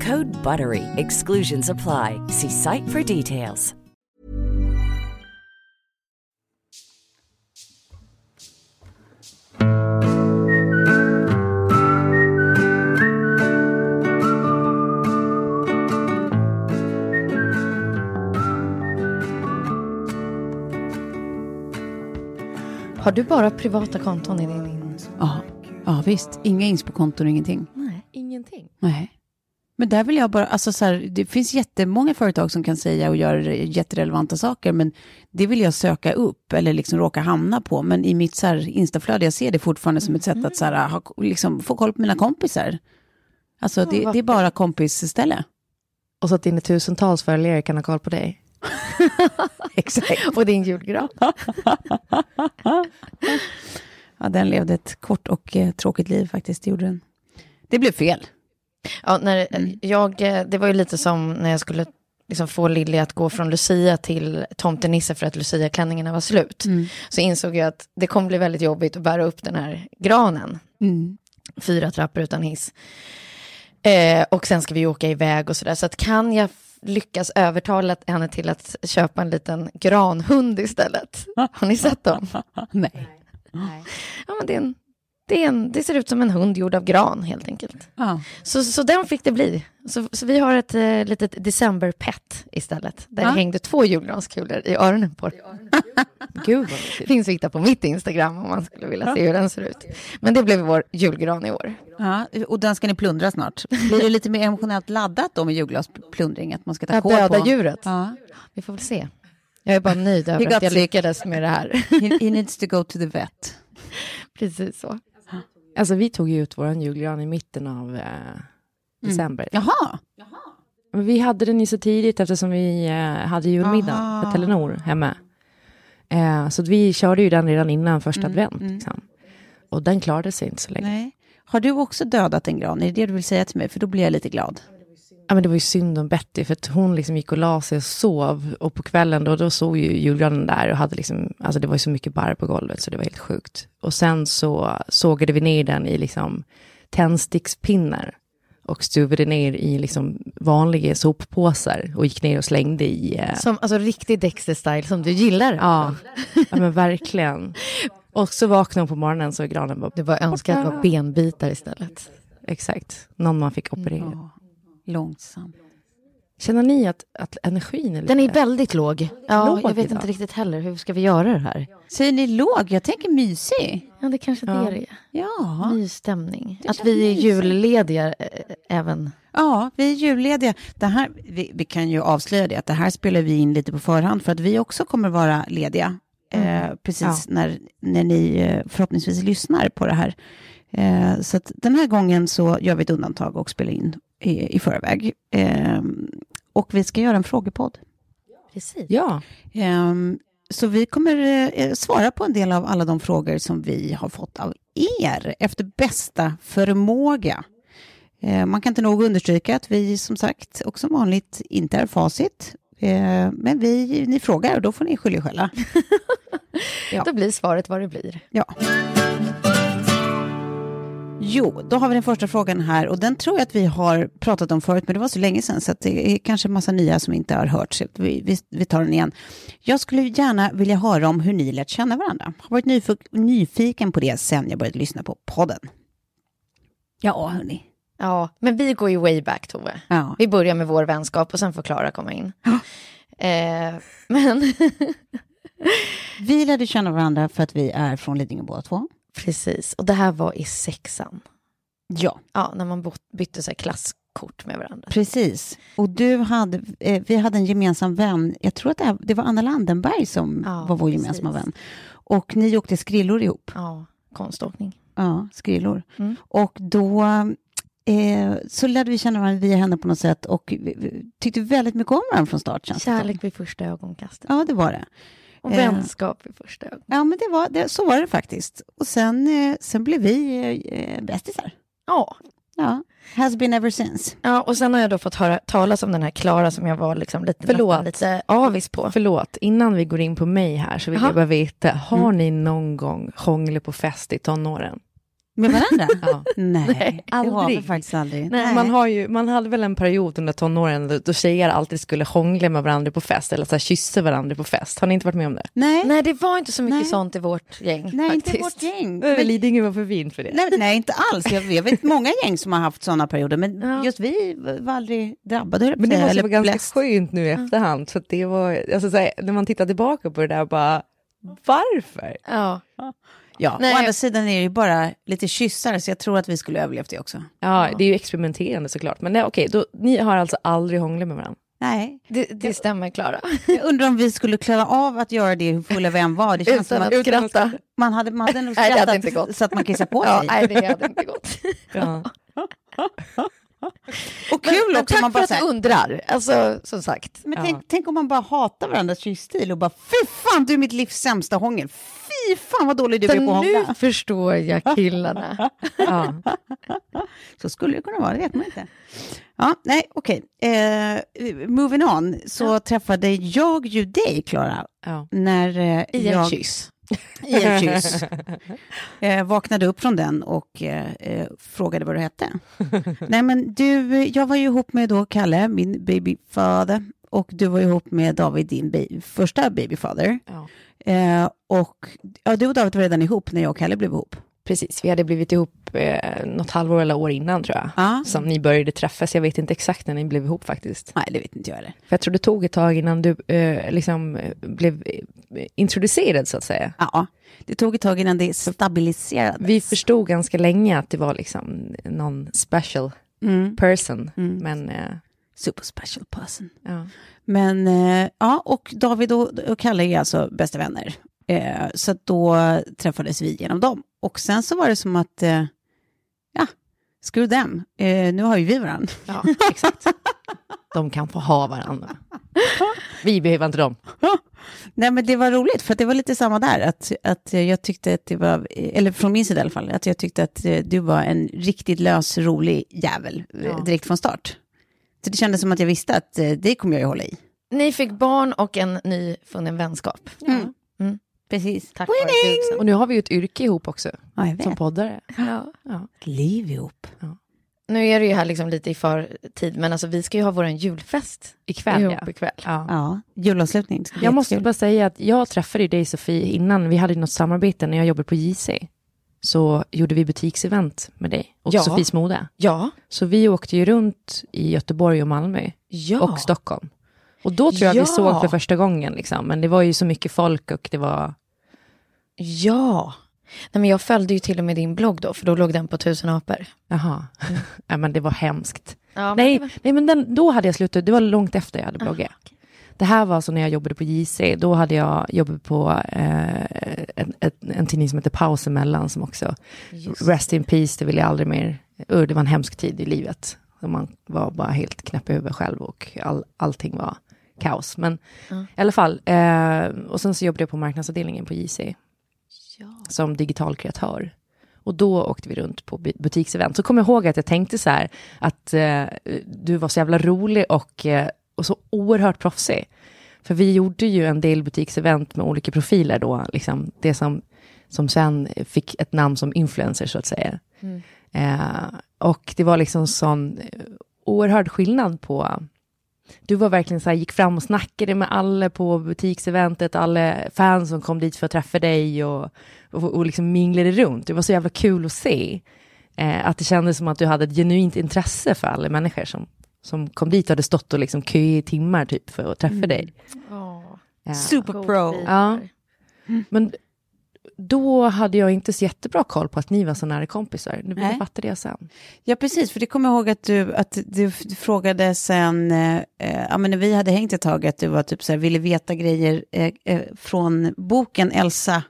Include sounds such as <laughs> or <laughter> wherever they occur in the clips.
Code BUTTERY. Exclusions apply. See site for details. Har du bara privata konton i din... Ja, ja visst. Inga inspo-konton ingenting. Nej, ingenting. Nej. Men där vill jag bara, alltså så här, det finns jättemånga företag som kan säga och göra jätterelevanta saker, men det vill jag söka upp eller liksom råka hamna på. Men i mitt så här instaflöde, jag ser det fortfarande som ett sätt att så här, ha, liksom, få koll på mina kompisar. Alltså det, det är bara kompisställe. Och så att dina tusentals följare kan ha koll på dig. <laughs> Exakt. och din julgran. <laughs> ja, den levde ett kort och eh, tråkigt liv faktiskt, det gjorde den. Det blev fel. Ja, när jag, eh, det var ju lite som när jag skulle liksom få Lilly att gå från Lucia till tomtenisse för att Lucia-klänningarna var slut. Mm. Så insåg jag att det kommer bli väldigt jobbigt att bära upp den här granen. Mm. Fyra trappor utan hiss. Eh, och sen ska vi åka iväg och sådär. Så att kan jag lyckas övertala henne till att köpa en liten granhund istället? <laughs> Har ni sett dem? Nej. Ja, men det, är en, det, en, det ser ut som en hund gjord av gran helt enkelt. Ja. Så, så den fick det bli. Så, så vi har ett eh, litet decemberpet istället. Där Ja. det hängde två julgranskulor i öronen på den. <laughs> Gud vad finns att hitta på mitt Instagram om man skulle vilja se hur den ser ut. Men det blev vår julgran i år. Ja, och den ska ni plundra snart. Blir det lite mer emotionellt laddat då med julglasplundring? Att man ska ta koll döda på... djuret. Ja. Vi får väl se. Jag är bara nöjd över att jag lyckades med det här. He, he needs to go to the vet. Precis så. Alltså vi tog ju ut vår julgran i mitten av eh, december. Jaha. Men vi hade den ju så tidigt eftersom vi eh, hade julmiddag Aha. med Telenor hemma. Eh, så vi körde ju den redan innan första Mm, advent. mm. Liksom. Och den klarade sig inte så länge. Nej. Har du också dödat en gran? Är det det du vill säga till mig? För då blir jag lite glad. Ja, men det var ju synd om Betty, för att hon liksom gick och la sig och sov. Och på kvällen då, då såg ju julgranen där och hade liksom, alltså det var ju så mycket barr på golvet så det var helt sjukt. Och sen så sågade vi ner den i liksom tändstickspinnar. Och stuvade ner i liksom vanliga soppåsar och gick ner och slängde i... eh, Som, alltså riktig Dexter-style som du gillar. Ja, ja men verkligen. Och så vaknade hon på morgonen så granen bara... Det var önskat att det var benbitar istället. Exakt, någon man fick operera. Ja. Långsamt. Känner ni att, att energin är lite... Den är väldigt låg. Ja, Låg jag vet idag. inte riktigt heller. Hur ska vi göra det här? Säger ni låg? Jag tänker mysig. Ja, det kanske Ja. det är det. Ja. Mysstämning. Det Att vi är jullediga eh, även. Ja, vi är jullediga. Det här, vi, vi kan ju avslöja det, att det här spelar vi in lite på förhand för att vi också kommer vara lediga. Eh, precis när, när ni eh, förhoppningsvis lyssnar på det här. Eh, så att den här gången så gör vi ett undantag och spelar in i, i förväg. Eh, och vi ska göra en frågepodd. Precis. Ja, Ehm, så vi kommer eh, svara på en del av alla de frågor som vi har fått av er efter bästa förmåga. Eh, man kan inte nog understryka att vi som sagt, och som vanligt, inte är facit. Men vi, ni frågar och då får ni skylla er själva. <laughs> Ja. Då blir svaret vad det blir. Ja. Jo, då har vi den första frågan här och den tror jag att vi har pratat om förut, men det var så länge sedan så att det är kanske en massa nya som inte har hört. Så vi, vi, vi tar den igen. Jag skulle gärna vilja höra om hur ni lärt känna varandra. Har varit nyf- nyfiken på det sen jag började lyssna på podden. Ja, hörni. Ja, men vi går ju way back Tove. Ja. Vi börjar med vår vänskap och sen får Klara komma in. Eh, men <laughs> Vi lärde känna varandra för att vi är från Lidingö båda två. Precis, och det här var i sexan. Ja, Ja, när man bytte så här klasskort med varandra. precis. Och du hade, eh, vi hade en gemensam vän, jag tror att det, här, det var Anna Landenberg som Ja, var vår precis. gemensamma vän. Och ni åkte skrillor ihop. Ja, konståkning. Ja, skrillor. Mm. Och då eh, så lärde vi känna varandra via henne på något sätt och vi, vi tyckte väldigt mycket om varandra från start. känns. Kärlek vid första ögonkastet. Ja, det var det. Och Eh. vänskap vid första ögonkastet. Ja, men det var, det, så var det faktiskt. Och sen, eh, sen blev vi eh, bästisar. Ja. Ja, has been ever since. ja, och sen har jag då fått höra talas om den här Klara som jag var liksom lite, Förlåt. lite avis på. Förlåt, innan vi går in på mig här så vill Jaha. jag bara veta, har Mm. ni någon gång hånglat på fest i tonåren? Med varandra? <laughs> Ja. Nej, Nej, har vi aldrig. faktiskt aldrig. Nej. Man, har ju, man hade väl en period under tonåren då, då tjejer alltid skulle hångla med varandra på fest eller så här, kyssa varandra på fest. Har ni inte varit med om det? Nej, Nej, det var inte så mycket Nej. sånt i vårt gäng nej inte faktiskt. vårt gäng. Men, Lidingö var för fint för det. nej, nej, inte alls. Jag, jag vet många gäng som har haft sådana perioder, men Ja. just vi var aldrig drabbade. Men det måste vara ganska bläst. skönt nu i efterhand. Så att det var, alltså, så här, när man tittar tillbaka på det där, bara varför? Ja. Ja, Nej. å andra sidan är det ju bara lite kyssar, så jag tror att vi skulle överlevt det också. Ja, det är ju experimenterande såklart. Men nej, okej, då, ni har alltså aldrig hånglat med varandra? Nej, Det, det stämmer, Klara. jag undrar om vi skulle klara av att göra det hur fulla vi än var. Det känns Utan som att att skratta. man hade, man hade nog Nej, skrattat inte gått. så att man kissar på Ja, sig. nej, det hade inte gått. Ja. <laughs> Och kul men, också tack om man för bara att så du undrar. Alltså, som sagt. men Ja. tänk, tänk om man bara hatar varandras kyssstil och bara fy fan du är mitt livs sämsta hångel. Fy fan vad dålig du är på att nu hångla. förstår jag killarna. <laughs> Ja. Så skulle det kunna vara, det vet man inte. Ja, nej, okej. Eh, moving on, så träffade jag ju dig, Klara, Ja. när eh, I en jag... kyss. <laughs> I en kyss. <laughs> eh, vaknade upp från den och eh, eh, frågade vad du hette. Nej men du, jag var ju ihop med då Kalle, min babyfather, och du var ihop med David, din första babyfather. Ja. Eh, och ja, du och David var redan ihop när jag och Kalle blev ihop. Precis, vi hade blivit ihop eh, något halvår eller år innan tror jag. Ja. Som ni började träffas, jag vet inte exakt när ni blev ihop faktiskt. Nej, det vet inte jag heller. För jag tror det tog ett tag innan du eh, liksom blev eh, introducerad så att säga. Ja, det tog ett tag innan det stabiliserades. Vi förstod ganska länge att det var liksom någon special Mm. person. Mm. Men eh, Super special person. ja. Men eh, ja, och David och, och Kalle är alltså bästa vänner. Eh, så då träffades vi genom dem. Och sen så var det som att, eh, ja, screw them. Eh, nu har ju vi varandra. ja, exakt. De kan få ha varandra. Vi behöver inte dem. <laughs> Nej men det var roligt för det var lite samma där. Att, att jag tyckte att det var, eller från min sida i alla fall, att jag tyckte att eh, du var en riktigt lös, rolig jävel eh, Ja. direkt från start. Så det kändes som att jag visste att eh, det kommer jag ju hålla i. Ni fick barn och en ny funnen vänskap. Mm. Mm. Precis. Tack vare Gud. Och nu har vi ju ett yrke ihop också, Ja, jag som poddare. Ja. Ja. Liv ihop. Nu är det ju här liksom lite i förtid, men alltså vi ska ju ha vår julfest Ikväll ihop ja. ikväll. ja. Ja, julavslutning. Jag måste jättekul. bara säga att jag träffade ju dig Sofie innan, vi hade något samarbete när jag jobbade på JC. Så gjorde vi butiksevent med dig och Ja. Sofies mode. Ja. Så vi åkte ju runt i Göteborg och Malmö Ja. och Stockholm. Och då tror jag Ja. vi såg för första gången, liksom. men det var ju så mycket folk och det var... Ja. Nej, men jag följde ju till och med din blogg då, för då låg den på tusen apor. Jaha, <laughs> ja, men det var hemskt. Ja, nej, det var- nej, men den, då hade jag slutat, det var långt efter jag hade Ah, bloggat. Det här var alltså när jag jobbade på JC, då hade jag jobbat på eh, en, ett, en tidning som heter Paus emellan, som också, Rest in Peace, det vill jag aldrig mer, uh, det var en hemsk tid i livet. Så man var bara helt knäpp i huvudet själv och all, allting var kaos. Men Ja. i alla fall, eh, och sen så jobbade jag på marknadsavdelningen på JC Ja. som digital kreatör. Och då åkte vi runt på bu- butiksevent. Så kommer jag ihåg att jag tänkte så här, att eh, du var så jävla rolig och, eh, och så oerhört proffsig. För vi gjorde ju en del butiksevent med olika profiler då, liksom det som, som sen fick ett namn som influencer så att säga. Eh, och det var liksom sån eh, oerhörd skillnad på du var verkligen så här, gick fram och snackade med alla på butikseventet, alla fans som kom dit för att träffa dig och, och, och liksom minglade runt. Det var så jävla kul att se. Eh, att det kändes som att du hade ett genuint intresse för alla människor som, som kom dit och hade stått och liksom kö i timmar typ för att träffa dig. Ja. Superpro. Ja. Men då hade jag inte så jättebra koll på att ni var så nära kompisar. Nu fattade jag sen. Ja, precis, för det kommer jag ihåg att du, att du, frågade sen, eh, eh, ja men när vi hade hängt ett tag, att du var typ så här, ville veta grejer eh, eh, från boken Elsa,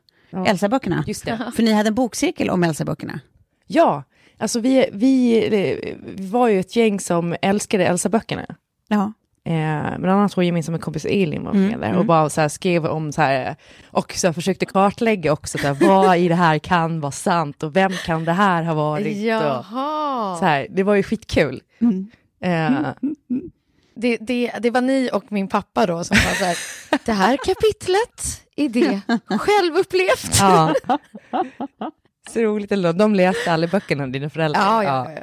Elsa-böckerna. Just det. För ni hade en bokcirkel om Elsa-böckerna. Ja, alltså vi, vi, vi var ju ett gäng som älskade Elsa-böckerna. Ja. Eh, bland annat vår gemensamma kompis Elin var med där och bara så här skrev om så här, och så här försökte kartlägga också så här, vad i det här kan vara sant och vem kan det här ha varit? Och, Jaha. så här, det var ju skitkul. Eh, Det, det, det var ni och min pappa då som var så här, det här kapitlet, är det <laughs> självupplevt? ja. <laughs> Så roligt ändå, de läste alla böckerna, dina föräldrar. ja, ja. ja.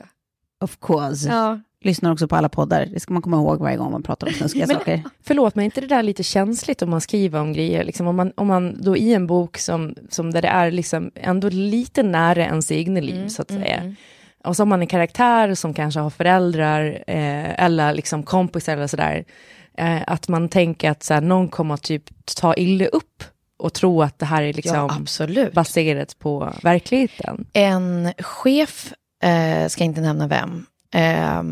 Of course. ja. Lyssnar också på alla poddar. Det ska man komma ihåg varje gång man pratar om snuskiga <laughs> Men- saker. Förlåt, men är inte det där lite känsligt om man skriver om grejer? Liksom om, man, om man då i en bok som, som där det är liksom ändå lite nära ens egna liv, så att säga. Och så har man en karaktär som kanske har föräldrar eh, eller liksom kompisar eller sådär. Eh, att man tänker att så här, någon kommer att typ ta illa upp och tro att det här är liksom ja, baserat på verkligheten. En chef, eh, ska inte nämna vem, eh,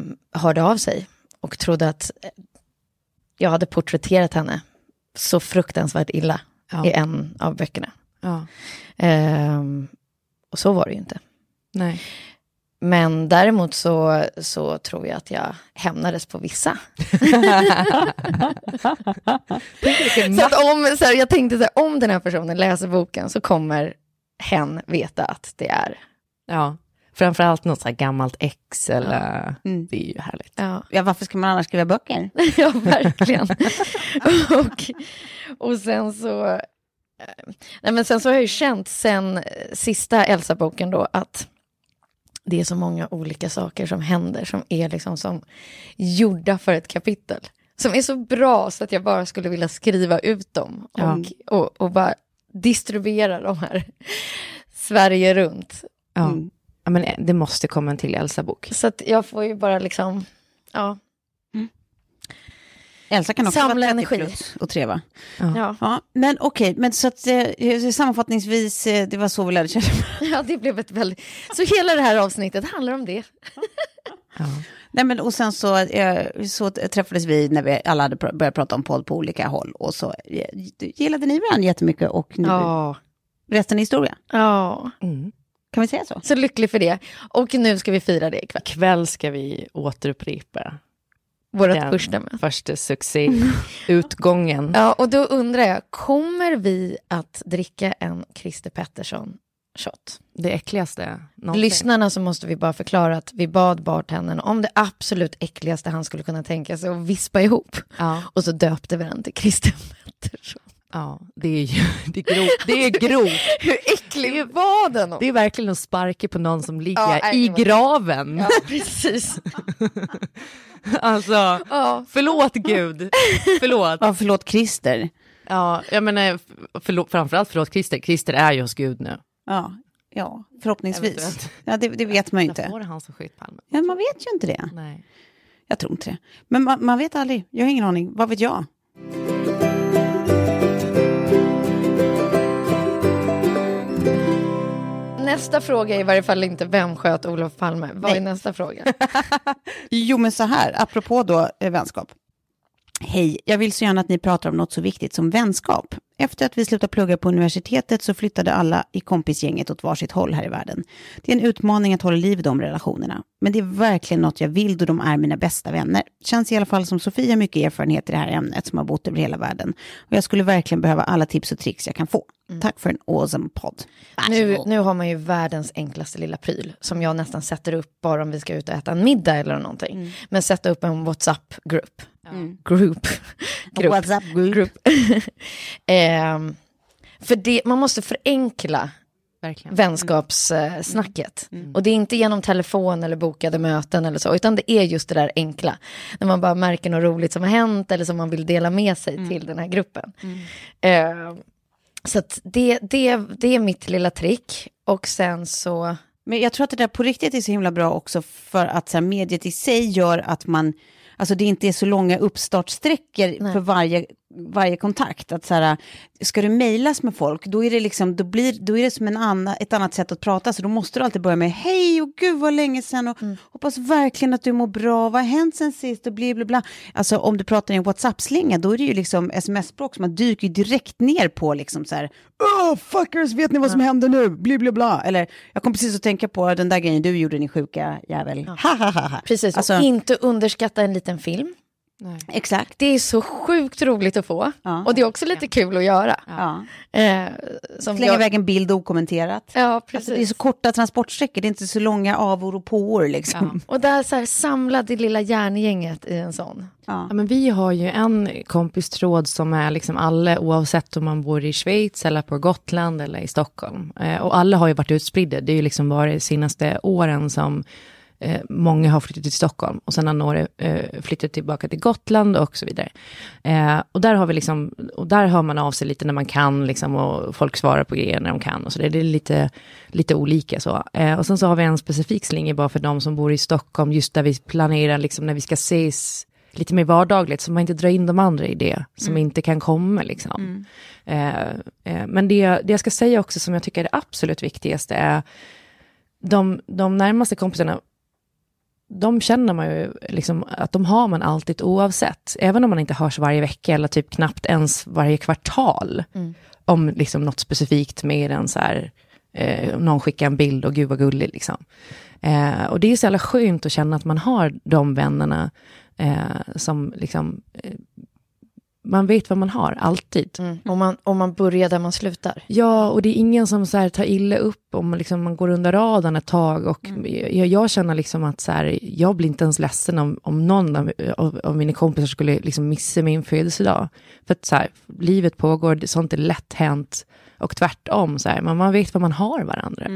hörde av sig och trodde att jag hade porträtterat henne så fruktansvärt illa Ja. i en av böckerna. Ja. Eh, och så var det ju inte. Nej. Men däremot så, så tror jag att jag hämnades på vissa. <laughs> så att om, så här, jag tänkte så här, om den här personen läser boken så kommer hen veta att det är... Ja. Framförallt något så här gammalt ex eller... Det är ju härligt. Ja, Ja, varför ska man annars skriva böcker? <laughs> ja verkligen. <laughs> och, och sen så... eh, Nej, men sen så har jag ju känt sen sista Elsa-boken då att det är så många olika saker som händer som är liksom som gjorda för ett kapitel. Som är så bra så att jag bara skulle vilja skriva ut dem och, Ja. och, och bara distribuera de här Sverige runt. Ja. Mm. ja, men det måste komma en till Elsa-bok. Så att jag får ju bara liksom, ja, Elsa kan också Samla vara 30 energi. plus och treva. ja. Ja, men okej, men så att eh, sammanfattningsvis, eh, det var så vi lärde känna ja, det blev ett väldigt... Så hela det här avsnittet handlar om det. Ja. Nej, men och sen så, eh, så träffades vi när vi alla hade pr- börjat prata om podd på olika håll och så eh, gillade ni varandra jättemycket och nu, Ja. resten är historia. Ja, Mm. Kan vi säga så? så lycklig för det. Och nu ska vi fira det ikväll. Ikväll ska vi återupprepa Vårt första möte. första <laughs> succéutgången. Ja, och då undrar jag, kommer vi att dricka en Christer Pettersson-shot? Det äckligaste någonsin. Lyssnarna så måste vi bara förklara att vi bad bartendern om det absolut äckligaste han skulle kunna tänka sig att vispa ihop. Ja, Och så döpte vi den till Christer Pettersson. Ja, det är ju <laughs> det är grovt. Det är grovt. <laughs> Hur äcklig var den? Det är verkligen att sparka på någon som ligger Ja, i graven. Ja, <laughs> precis. Alltså, Ja. förlåt Gud. Förlåt. Ja, förlåt Christer. Ja, jag menar, förlåt, framförallt förlåt Christer. Christer är ju hos Gud nu. Ja, ja förhoppningsvis. Ja, det, det vet man ju inte. var det han som sköt Palme? Ja, man vet ju inte det. Nej. Jag tror inte det. Men man, man vet aldrig. Jag har ingen aning. Vad vet jag? Nästa fråga är i varje fall inte vem sköt Olof Palme. Vad är Nej. nästa fråga? <laughs> Jo, men så här, apropå då eh, vänskap. Hej, jag vill så gärna att ni pratar om något så viktigt som vänskap. Efter att vi slutade plugga på universitetet så flyttade alla i kompisgänget åt varsitt håll här i världen. Det är en utmaning att hålla liv i de relationerna. Men det är verkligen något jag vill då de är mina bästa vänner. Känns i alla fall som Sofia mycket erfarenhet i det här ämnet som har bott över hela världen. Och jag skulle verkligen behöva alla tips och tricks jag kan få. Tack för en awesome podd. Nu, nu har man ju världens enklaste lilla pryl som jag nästan sätter upp bara om vi ska ut och äta en middag eller någonting. Men sätta upp en WhatsApp-grupp. Group. Grupp. <laughs> WhatsApp group. Group. <laughs> Ehm, för det, man måste förenkla Verkligen. vänskapssnacket. Och det är inte genom telefon eller bokade möten eller så, utan det är just det där enkla. När man bara märker något roligt som har hänt eller som man vill dela med sig till den här gruppen. Ehm, så det, det, det är mitt lilla trick. Och sen så... Men jag tror att det där på riktigt är så himla bra också för att så här, mediet i sig gör att man, alltså det inte är så långa uppstartsträckor för varje, varje kontakt. Att så här, ska du mejlas med folk, då är det, liksom, då blir, då är det som en anna, ett annat sätt att prata, så då måste du alltid börja med hej och gud vad länge sedan och hoppas verkligen att du mår bra, vad har hänt sen sist och bla bla bla. Alltså om du pratar i en WhatsApp-slinga, då är det ju liksom sms-språk, så man dyker direkt ner på liksom så här, oh fuckers, vet ni vad som händer nu, bla bla bla. Eller jag kom precis att tänka på den där grejen du gjorde, din sjuka jävel. Ha, ha, ha, ha. Precis, Alltså- och inte underskatta en liten film. Exakt. Det är så sjukt roligt att få. Ja. Och det är också lite kul att göra. Ja. Eh, som Slänga jag- iväg en bild okommenterat. Ja, precis. Alltså, det är så korta transportsträckor, det är inte så långa avor och påor liksom. Och där så här, samla det lilla järngänget i en sån. Ja. Ja, men vi har ju en kompistråd som är liksom alla, oavsett om man bor i Schweiz eller på Gotland eller i Stockholm. Eh, och alla har ju varit utspridda. Det är ju liksom bara de senaste åren som eh, många har flyttat till Stockholm och sen har några eh, flyttat tillbaka till Gotland och så vidare. Eh, och där har vi liksom, och där hör man av sig lite när man kan liksom och folk svarar på grejer när de kan och så där. Det är lite, lite olika så. Eh, och sen så har vi en specifik slinga bara för de som bor i Stockholm, just där vi planerar liksom när vi ska ses lite mer vardagligt, så man inte drar in de andra i det, som inte kan komma. Liksom. Eh, eh, men det, det jag ska säga också, som jag tycker är det absolut viktigaste, är de, de närmaste kompisarna, de känner man ju liksom att de har man alltid oavsett, även om man inte hörs varje vecka eller typ knappt ens varje kvartal, om liksom något specifikt mer än så här, eh, någon skickar en bild och gud vad gullig liksom. Eh, och det är så jävla skönt att känna att man har de vännerna eh, som liksom, eh, man vet vad man har, alltid. Om, man, om man börjar där man slutar. Ja, och det är ingen som så här tar illa upp om liksom man går under radarn ett tag. Och jag, jag känner liksom att så här, jag blir inte ens ledsen om, om någon av, av, av mina kompisar skulle liksom missa min födelsedag. För att så här, livet pågår, sånt är lätt hänt. Och tvärtom, så här, men man vet vad man har varandra.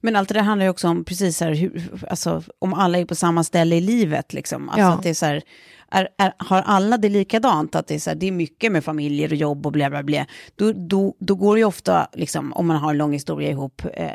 Men allt det där handlar ju också om, precis så här, hur, alltså, om alla är på samma ställe i livet. Liksom. Alltså Ja. att det är så här, är, är, har alla det likadant? Att det är, så här, det är mycket med familjer och jobb och bla bla bla. Då, då, då går det ju ofta, liksom, om man har en lång historia ihop, eh,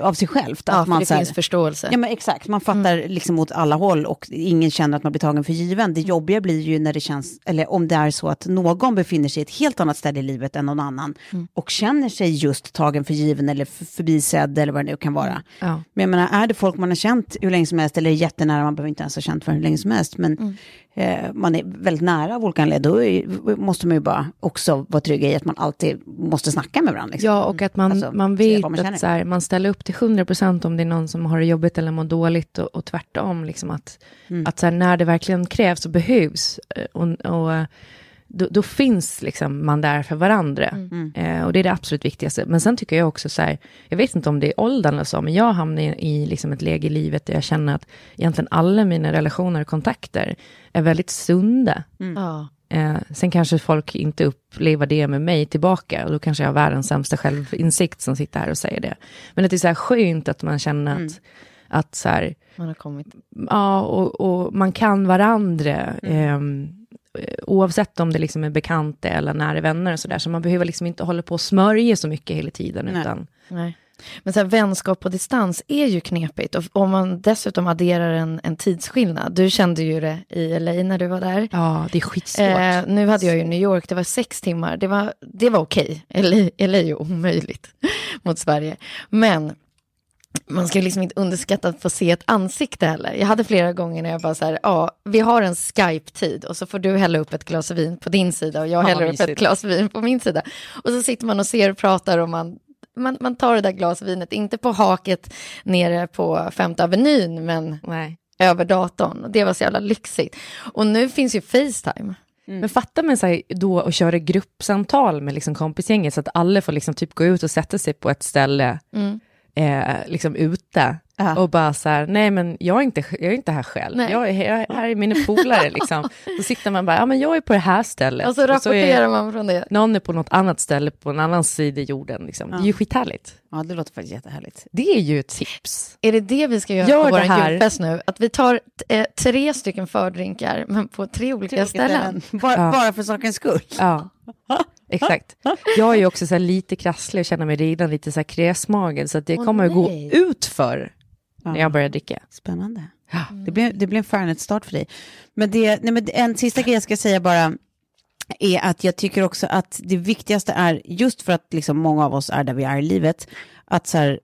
av sig självt. Ja, Att för man, det så här, finns förståelse. Ja men exakt, man fattar liksom åt alla håll och ingen känner att man blir tagen för given. Det jobbiga blir ju när det känns, eller om det är så att någon befinner sig i ett helt annat ställe i livet än någon annan och känner sig just tagen för given eller förbisedd eller vad det nu kan vara. Ja. Men jag menar, är det folk man har känt hur länge som helst eller är jättenära, man behöver inte ens ha känt för hur länge som helst, men eh, man är väldigt nära av olika anledningar, då måste man ju bara också vara trygga i att man alltid måste snacka med varandra. Liksom. Ja, och att man, Alltså, man vet man att så här, man ställer upp till 100% om det är någon som har det jobbigt eller mår dåligt och, och tvärtom. Liksom att Mm. att så här, när det verkligen krävs och behövs, eh, och, och, då, då finns liksom man där för varandra. Mm. Eh, och det är det absolut viktigaste. Men sen tycker jag också så här, jag vet inte om det är åldern eller så, men jag hamnar i, i liksom ett läge i livet där jag känner att egentligen alla mina relationer och kontakter är väldigt sunda. Ja. Eh, sen kanske folk inte upplever det med mig tillbaka och då kanske jag har världens sämsta självinsikt som sitter här och säger det. Men att det är så här skönt att man känner att, att så här, Man har kommit. ja, och, och man kan varandra. ehm, oavsett om det liksom är bekanta eller nära vänner och sådär. Så man behöver liksom inte hålla på och smörja så mycket hela tiden. Nej. Utan, Nej. Men så här, vänskap på distans är ju knepigt. Och om man dessutom adderar en, en tidsskillnad. Du kände ju det i LA när du var där. ja, det är skitsvårt. Eh, nu hade jag ju New York, det var sex timmar. Det var, det var okej. LA, LA är ju omöjligt <laughs> mot Sverige. Men man ska liksom inte underskatta att få se ett ansikte heller. Jag hade flera gånger när jag bara så här, ja, vi har en Skype-tid och så får du hälla upp ett glas vin på din sida och jag Ja, häller upp ett glas vin på min sida. Och så sitter man och ser och pratar och man, man, man tar det där glasvinet, inte på haket nere på Femte Avenyn, men Nej. över datorn. Och Det var så jävla lyxigt. Och nu finns ju Facetime. Men fatta så här, då att köra gruppsamtal med liksom kompisgänget så att alla får liksom typ gå ut och sätta sig på ett ställe Mm. Eh, liksom ute Ja. och bara så här, nej men jag är inte, jag är inte här själv, Nej. jag är, jag är här är mina polare liksom. <laughs> Då sitter man bara, ja men jag är på det här stället. Och så är rapporterar man från det. någon är på något annat ställe på en annan sida jorden. Liksom. Det är ju skithärligt. Ja, det låter faktiskt jättehärligt. Det är ju ett tips. Är det det vi ska göra Gör på vår julfest nu? Att vi tar eh, tre stycken fördrinkar, men på tre olika ställen. Bara, Ja. bara för sakens skull. Ja, exakt. Jag är ju också så här lite krasslig och känner mig redan lite så här kräsmagad, så att det Åh, kommer att gå nej. ut för när jag börjar dricka. Spännande. Ja. Det blev, det blev en Fernet-start för dig. Men, det, nej, men en sista grej jag ska säga bara är att jag tycker också att det viktigaste är, just för att liksom många av oss är där vi är i livet, att så här,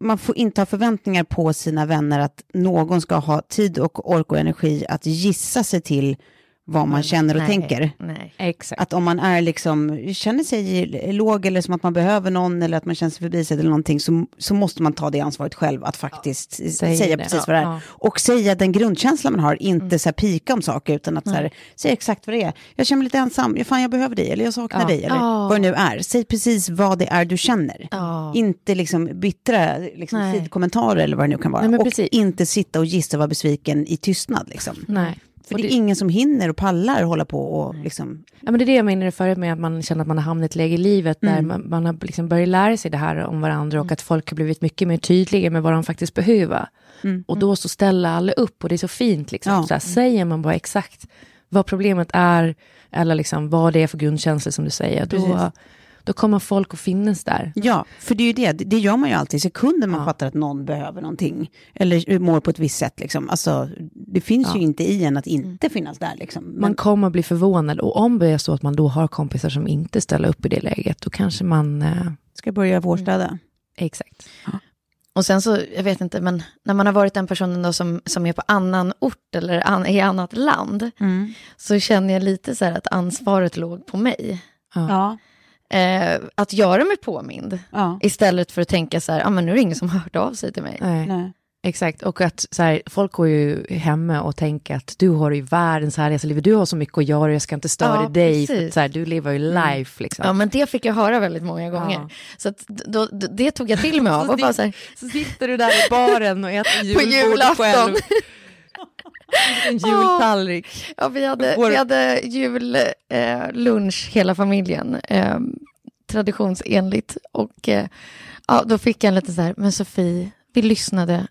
man får inte ha förväntningar på sina vänner att någon ska ha tid och ork och energi att gissa sig till vad man känner och Nej, tänker. Nej. Exakt. Att om man är liksom, känner sig låg eller som att man behöver någon eller att man känner sig förbisedd eller någonting så, så måste man ta det ansvaret själv att faktiskt Säg säga det. precis vad det är. Ja. Och säga den grundkänslan man har, inte så här pika om saker utan att så här, säga exakt vad det är. Jag känner mig lite ensam, ja, fan jag behöver dig eller jag saknar Ja. dig eller Ja. vad det nu är. Säg precis vad det är du känner. Ja. Inte liksom bittra liksom, sidkommentarer eller vad det nu kan vara. Nej, och precis. inte sitta och gissa och vara besviken i tystnad. Liksom. Nej. För Och det är det- ingen som hinner och pallar hålla på och liksom... Ja, men det är det jag menade förut med att man känner att man har hamnat i ett läge i livet där man, man har liksom börjat lära sig det här om varandra och att folk har blivit mycket mer tydliga med vad de faktiskt behöver. Och då så ställer alla upp och det är så fint. Liksom. Ja. Så här, säger man bara exakt vad problemet är eller liksom vad det är för grundkänslor som du säger, Precis. då kommer folk att finnas där. Ja, för det är ju det. Det gör man ju alltid i sekunden man Ja. fattar att någon behöver någonting. Eller mår på ett visst sätt. Liksom. Alltså, det finns Ja. ju inte i en att inte finnas där. Liksom. Men, Man kommer bli förvånad och om det är så att man då har kompisar som inte ställer upp i det läget, då kanske man... Eh, ska börja vårstäda. exakt. Och sen så, jag vet inte, men när man har varit den personen då som, som är på annan ort eller an, i annat land, så känner jag lite så här att ansvaret låg på mig. Ja. Eh, att göra mig påmind, ja. istället för att tänka så här, ah, men nu är det ingen som har hört av sig till mig. Nej. Nej. Exakt, och att så här, folk går ju hemma och tänker att du har ju världens härligaste liv, du har så mycket att göra, jag ska inte störa Ja, dig, för, så här, du lever ju life liksom. Ja, men det fick jag höra väldigt många gånger. Ja. Så att då, då, det tog jag till mig <laughs> av. Och bara så här, Så sitter du där i baren och äter <laughs> julbord själv. En jultallrik. ja, vi hade, Vår- vi hade jullunch, eh, lunch, hela familjen, eh, traditionsenligt. Och eh, ja, då fick jag en lite så här, men Sofie, vi lyssnade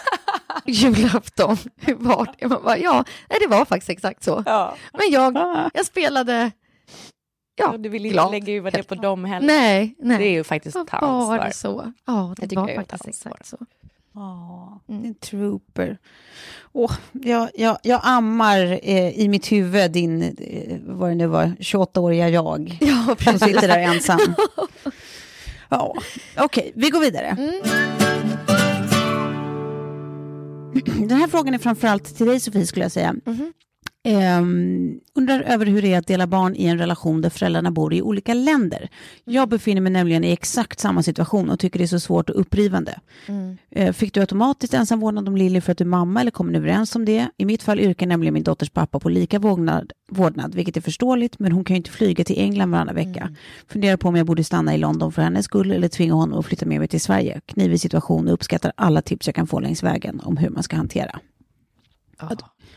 <laughs> julafton. Hur var det? Man bara, ja, nej, det var faktiskt exakt så. Ja. Men jag, jag spelade, ja, du vill inte glad. lägga över det på dem heller. Nej, nej. Det är ju faktiskt var ansvar. det så? Ja, det Jag var ett faktiskt exakt så. Ja, Mm. en trooper. Åh, jag, jag, jag ammar eh, i mitt huvud din, eh, vad det nu var, 28-åriga jag. <laughs> Ja, Som sitter där ensam. <laughs> Ja, okej, vi går vidare. Mm. Den här frågan är framförallt till dig Sofie skulle jag säga. Mhm. Ehm, undrar över hur det är att dela barn i en relation där föräldrarna bor i olika länder. Jag befinner mig nämligen i exakt samma situation och tycker det är så svårt och upprivande. Mm. Eh, Fick du automatiskt ensam vårdnad om Lilly för att du är mamma eller kom ni överens om det? I mitt fall yrkar nämligen min dotters pappa på lika vårdnad, vårdnad, vilket är förståeligt, men hon kan ju inte flyga till England varannan vecka. Funderar på om jag borde stanna i London för hennes skull eller tvinga honom att flytta med mig till Sverige. Knivig situation och uppskattar alla tips jag kan få längs vägen om hur man ska hantera. Ja,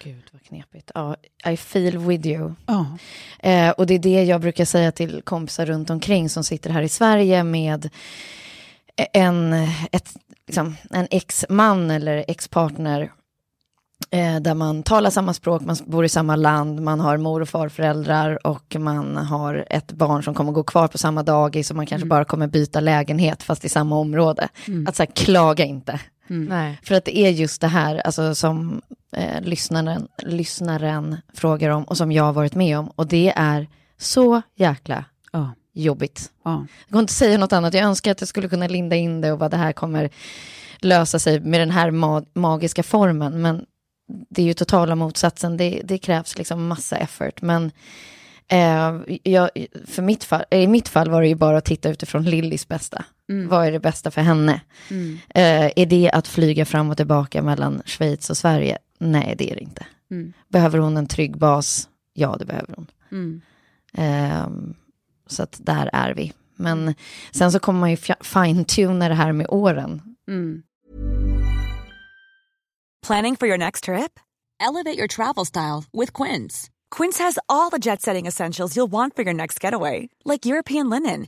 gud vad knepigt. Ja, I feel with you. Ja, Eh, och det är det jag brukar säga till kompisar runt omkring som sitter här i Sverige med en, ett, liksom, en ex-man eller ex-partner eh, där man talar samma språk, man bor i samma land, man har mor och farföräldrar och man har ett barn som kommer gå kvar på samma dagis och man kanske bara kommer byta lägenhet fast i samma område. Att så här, klaga inte. Nej. För att det är just det här alltså, som eh, lyssnaren, lyssnaren frågar om och som jag har varit med om. Och det är så jäkla ja, jobbigt. ja. Jag kan inte säga något annat. Jag önskar att jag skulle kunna linda in det och vad det här kommer lösa sig med den här ma magiska formen. Men det är ju totala motsatsen. Det, det krävs liksom massa effort. Men eh, jag, för mitt fall, i mitt fall var det ju bara att titta utifrån Lillis bästa. Mm. Vad är det bästa för henne? Mm. Eh, är det att flyga fram och tillbaka mellan Schweiz och Sverige? Nej, det är det inte. Mm. Behöver hon en trygg bas? Ja, det behöver hon. Mm. Ehm, så att där är vi. Men sen så kommer man ju fine-tuna det här med åren. Mm. Planning for your next trip? Elevate your travel style with Quince. Quince has all the jet setting essentials you'll want for your next getaway, like European linen,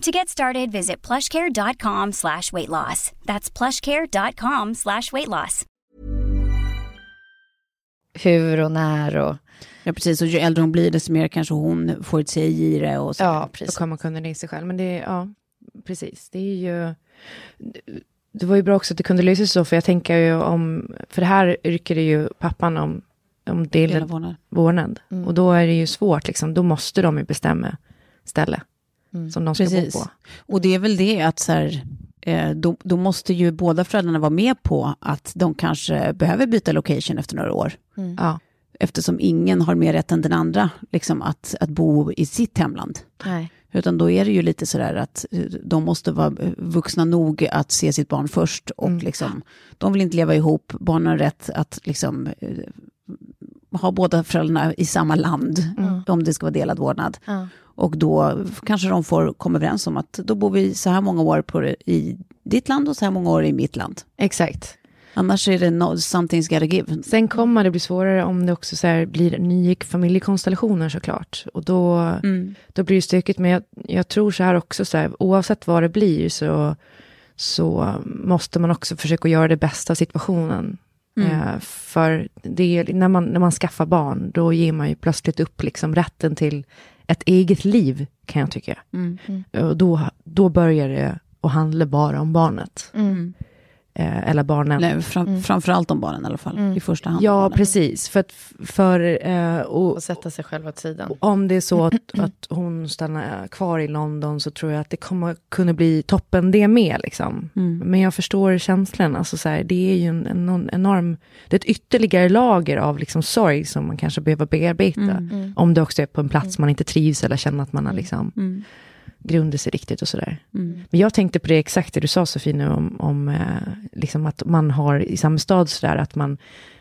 To get started, visit plushcare.com slash weight loss. That's plushcare.com slash weight loss. Hur och när och... Ja, precis. Och ju äldre hon blir, desto mer kanske hon får ett säg i det. Och så. Ja, Då precis. kommer man kunna det i sig själv. Men det, är- ja, precis. Det är ju... Det var ju bra också att det kunde lösa sig så, för jag tänker ju om... För det här rycker det ju pappan om, om Delad vårdnad. Mm. Och då är det ju svårt, liksom. Då måste de ju bestämma ställe Mm. som de ska Precis. bo på. Och det är väl det att så här, eh, då, då måste ju båda föräldrarna vara med på att de kanske behöver byta location efter några år. Mm. Ja, Eftersom ingen har mer rätt än den andra liksom att, att bo i sitt hemland. Nej. Utan då är det ju lite sådär att eh, de måste vara vuxna nog att se sitt barn först. Och Mm. liksom, de vill inte leva ihop, barnen har rätt att liksom, eh, ha båda föräldrarna i samma land. Mm. Om det ska vara delad vårdnad. Ja. Och då kanske de får komma överens om att då bor vi så här många år på, i ditt land och så här många år i mitt land. exakt. Annars är det no, something's gotta give. Sen kommer det bli svårare om det också så blir nya familjekonstellationer såklart. Och då, Mm. då blir det stökigt. Men jag, jag tror så här också, så här, oavsett vad det blir så, så måste man också försöka göra det bästa av situationen. Mm. Eh, för det är, när, man, när man skaffar barn, då ger man ju plötsligt upp liksom rätten till ett eget liv, kan jag tycka. Mm. Och då, då börjar det att handla bara om barnet. Mm. Eh, eller barnen. Nej, fram, Framförallt om barnen i alla fall, Mm. i första hand. Ja, precis. För, att, för eh, och, Och sätta sig själv åt sidan. om det är så att, att hon stannar kvar i London så tror jag att det kommer kunna bli toppen det med. Liksom. Mm. Men jag förstår känslan. Alltså, så här, det är ju en, en enorm... Det är ett ytterligare lager av liksom, sorg som man kanske behöver bearbeta. Mm. Om det också är på en plats man inte trivs eller känner att man har liksom, Mm. grundat sig riktigt och sådär. Mm. Men jag tänkte på det exakt det du sa Sofie nu om, om eh, liksom att man har i samma stad sådär att man,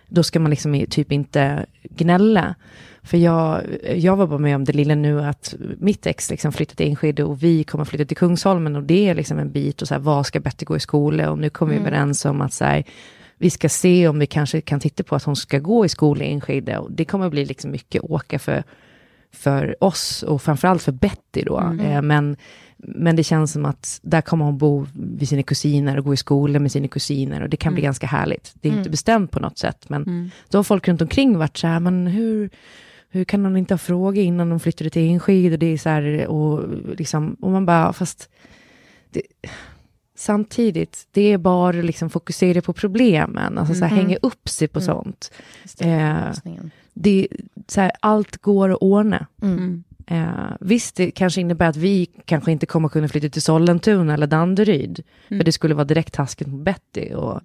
då ska man liksom typ inte gnälla. För jag, jag var bara med om det lilla nu att mitt ex liksom flyttat till Enskede och vi kommer flytta till Kungsholmen och det är liksom en bit och så här, vad ska Betty gå i skola och nu kommer vi överens om att så här, vi ska se om vi kanske kan titta på att hon ska gå i skola i Enskede och det kommer bli liksom mycket åka för för oss och framförallt för Betty då. Eh, men, men det känns som att där kommer hon bo vid sina kusiner och gå i skolan med sina kusiner och det kan bli ganska härligt. Det är inte bestämt på något sätt, men då har folk runt omkring varit så här, men hur, hur kan de inte ha frågat innan de flyttade till Enskede? Och det är så här, och, liksom, och man bara, fast det, samtidigt, det är bara liksom fokusera på problemen, alltså så här, hänga upp sig på sånt. Just det, Eh. Det, så här, allt går att ordna. Mm. Eh, visst, det kanske innebär att vi kanske inte kommer kunna flytta till Sollentuna eller Danderyd, Mm. för det skulle vara direkt taskigt mot Betty. Och,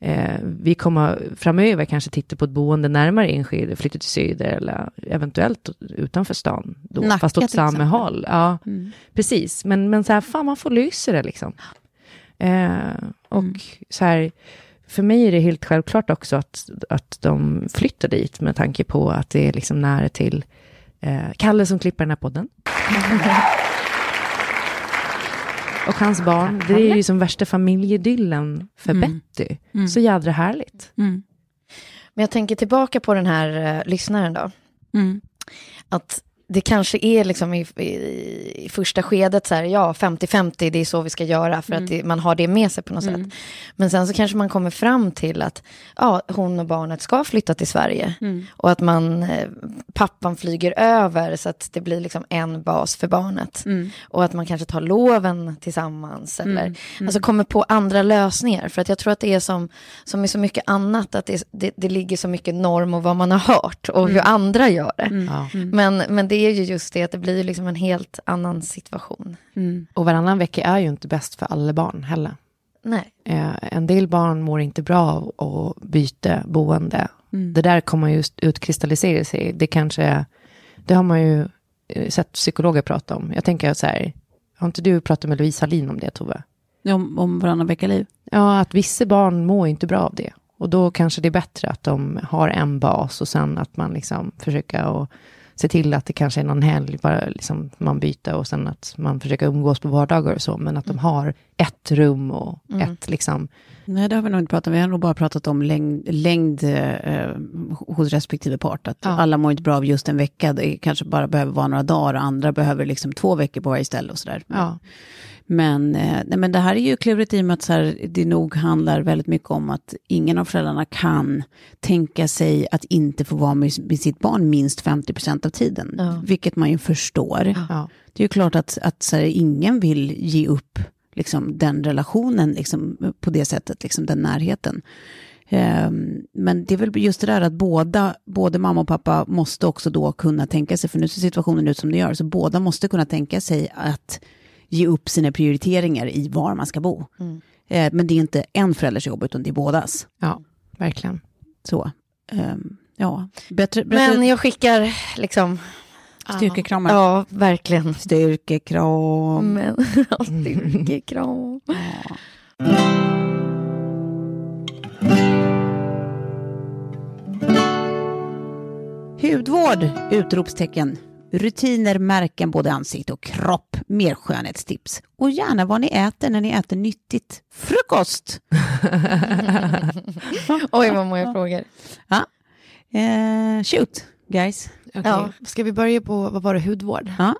eh, vi kommer framöver kanske titta på ett boende närmare Enskede, flytta till Söder eller eventuellt utanför stan. Då, Nacka fast åt samma exempel. håll. Ja, Mm. precis. Men, men så här, fan man får lösa det liksom. Eh, och Mm. så här, för mig är det helt självklart också att, att de flyttar dit med tanke på att det är liksom nära till eh, Kalle som klipper den här podden. <laughs> Och hans barn. Det är ju som värsta familjedyllen för Mm. Betty. Mm. Så jädra härligt. Mm. Men jag tänker tillbaka på den här eh, lyssnaren då. Mm. Att det kanske är liksom i, i, i första skedet så här, ja 50-50, det är så vi ska göra för att det, man har det med sig på något Mm. sätt. Men sen så kanske man kommer fram till att ja, hon och barnet ska flytta till Sverige. Mm. Och att man, eh, pappan flyger över så att det blir liksom en bas för barnet. Mm. Och att man kanske tar loven tillsammans. Eller, Mm. Alltså kommer på andra lösningar. För att jag tror att det är som, som i så mycket annat, att det, det, det ligger så mycket norm och vad man har hört och hur andra gör det. Mm. Ja. Men, men det är ju just det att det blir liksom en helt annan situation. Mm. Och varannan vecka är ju inte bäst för alla barn heller. Nej. Eh, en del barn mår inte bra av att byta boende. Mm. Det där kommer just utkristallisera sig. Det kanske, det har man ju eh, sett psykologer prata om. Jag tänker så här, har inte du pratat med Louise Hallin om det Tove? Om, om varannan vecka-liv. Ja, att vissa barn mår inte bra av det. Och då kanske det är bättre att de har en bas och sen att man liksom försöker att se till att det kanske är någon helg, bara liksom man byter och sen att man försöker umgås på vardagar och så, men att de har ett rum och Mm. ett liksom, Nej, det har vi nog inte pratat om. Vi har nog bara pratat om längd, längd eh, hos respektive part. Att Ja. alla mår inte bra av just en vecka. Det kanske bara behöver vara några dagar och andra behöver liksom två veckor på varje ställe och sådär. ja, Men, eh, nej, men det här är ju klurigt i och med att så här, det nog handlar väldigt mycket om att ingen av föräldrarna kan tänka sig att inte få vara med, med sitt barn minst 50% av tiden. Ja. Vilket man ju förstår. ja. Det är ju klart att, att så här, ingen vill ge upp liksom, den relationen liksom, på det sättet, liksom, den närheten. Ehm, men det är väl just det där att båda, både mamma och pappa måste också då kunna tänka sig, för nu ser situationen ut som det gör, så båda måste kunna tänka sig att ge upp sina prioriteringar i var man ska bo. Mm. Eh, men det är inte en förälders jobb, utan det är bådas. ja verkligen. Så, ehm, ja, bättre, bättre Men jag skickar liksom... styrkekramar. Ja, verkligen. Styrkekram. Men, <laughs> styrkekram. <laughs> Hudvård! Utropstecken. Rutiner, märken, både ansikte och kropp. Mer skönhetstips. Och gärna vad ni äter när ni äter nyttigt. Frukost! <laughs> Oj, vad många frågor. Eh, shoot, guys. Okay. Ja. Ska vi börja på, vad var det, hudvård? Ja.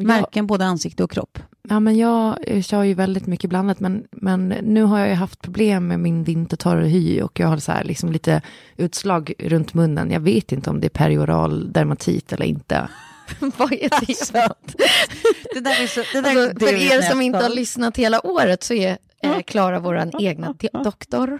Ehm, jag, Märken, både ansikte och kropp. ja, men jag eh, kör ju väldigt mycket blandat, men, men nu har jag ju haft problem med min vintertorra hy och jag har så här liksom lite utslag runt munnen. Jag vet inte om det är perioral dermatit eller inte. <laughs> vad är det något? <laughs> Det där är så, det Alltså, för er som inte har lyssnat hela året så är eh, Klara vår egna <laughs> doktor.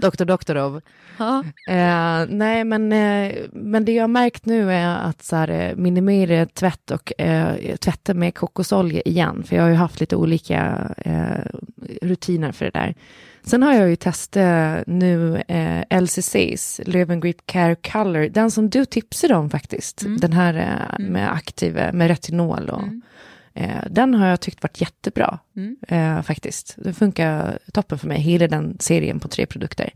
Doktor Doktorov. Ja. Eh, nej, men, eh, men det jag har märkt nu är att så här, eh, minimera tvätt och eh, tvätta med kokosolja igen. För jag har ju haft lite olika eh, rutiner för det där. Sen har jag ju testat nu eh, LCCs, Löwen Grip Care Color, den som du tipsade om faktiskt. Den här eh, med aktiva, med retinol och eh, den har jag tyckt varit jättebra eh, faktiskt. Det funkar toppen för mig, hela den serien på tre produkter.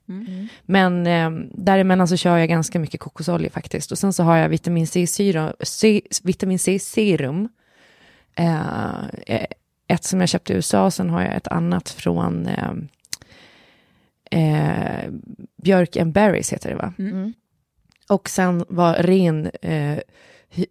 Men eh, däremellan så kör jag ganska mycket kokosolja faktiskt. Och sen så har jag vitamin C-serum, C, vitamin C-serum. Eh, eh, ett som jag köpte i USA, sen har jag ett annat från eh, eh, Björk and Berries heter det va? Mm. Och sen var ren eh,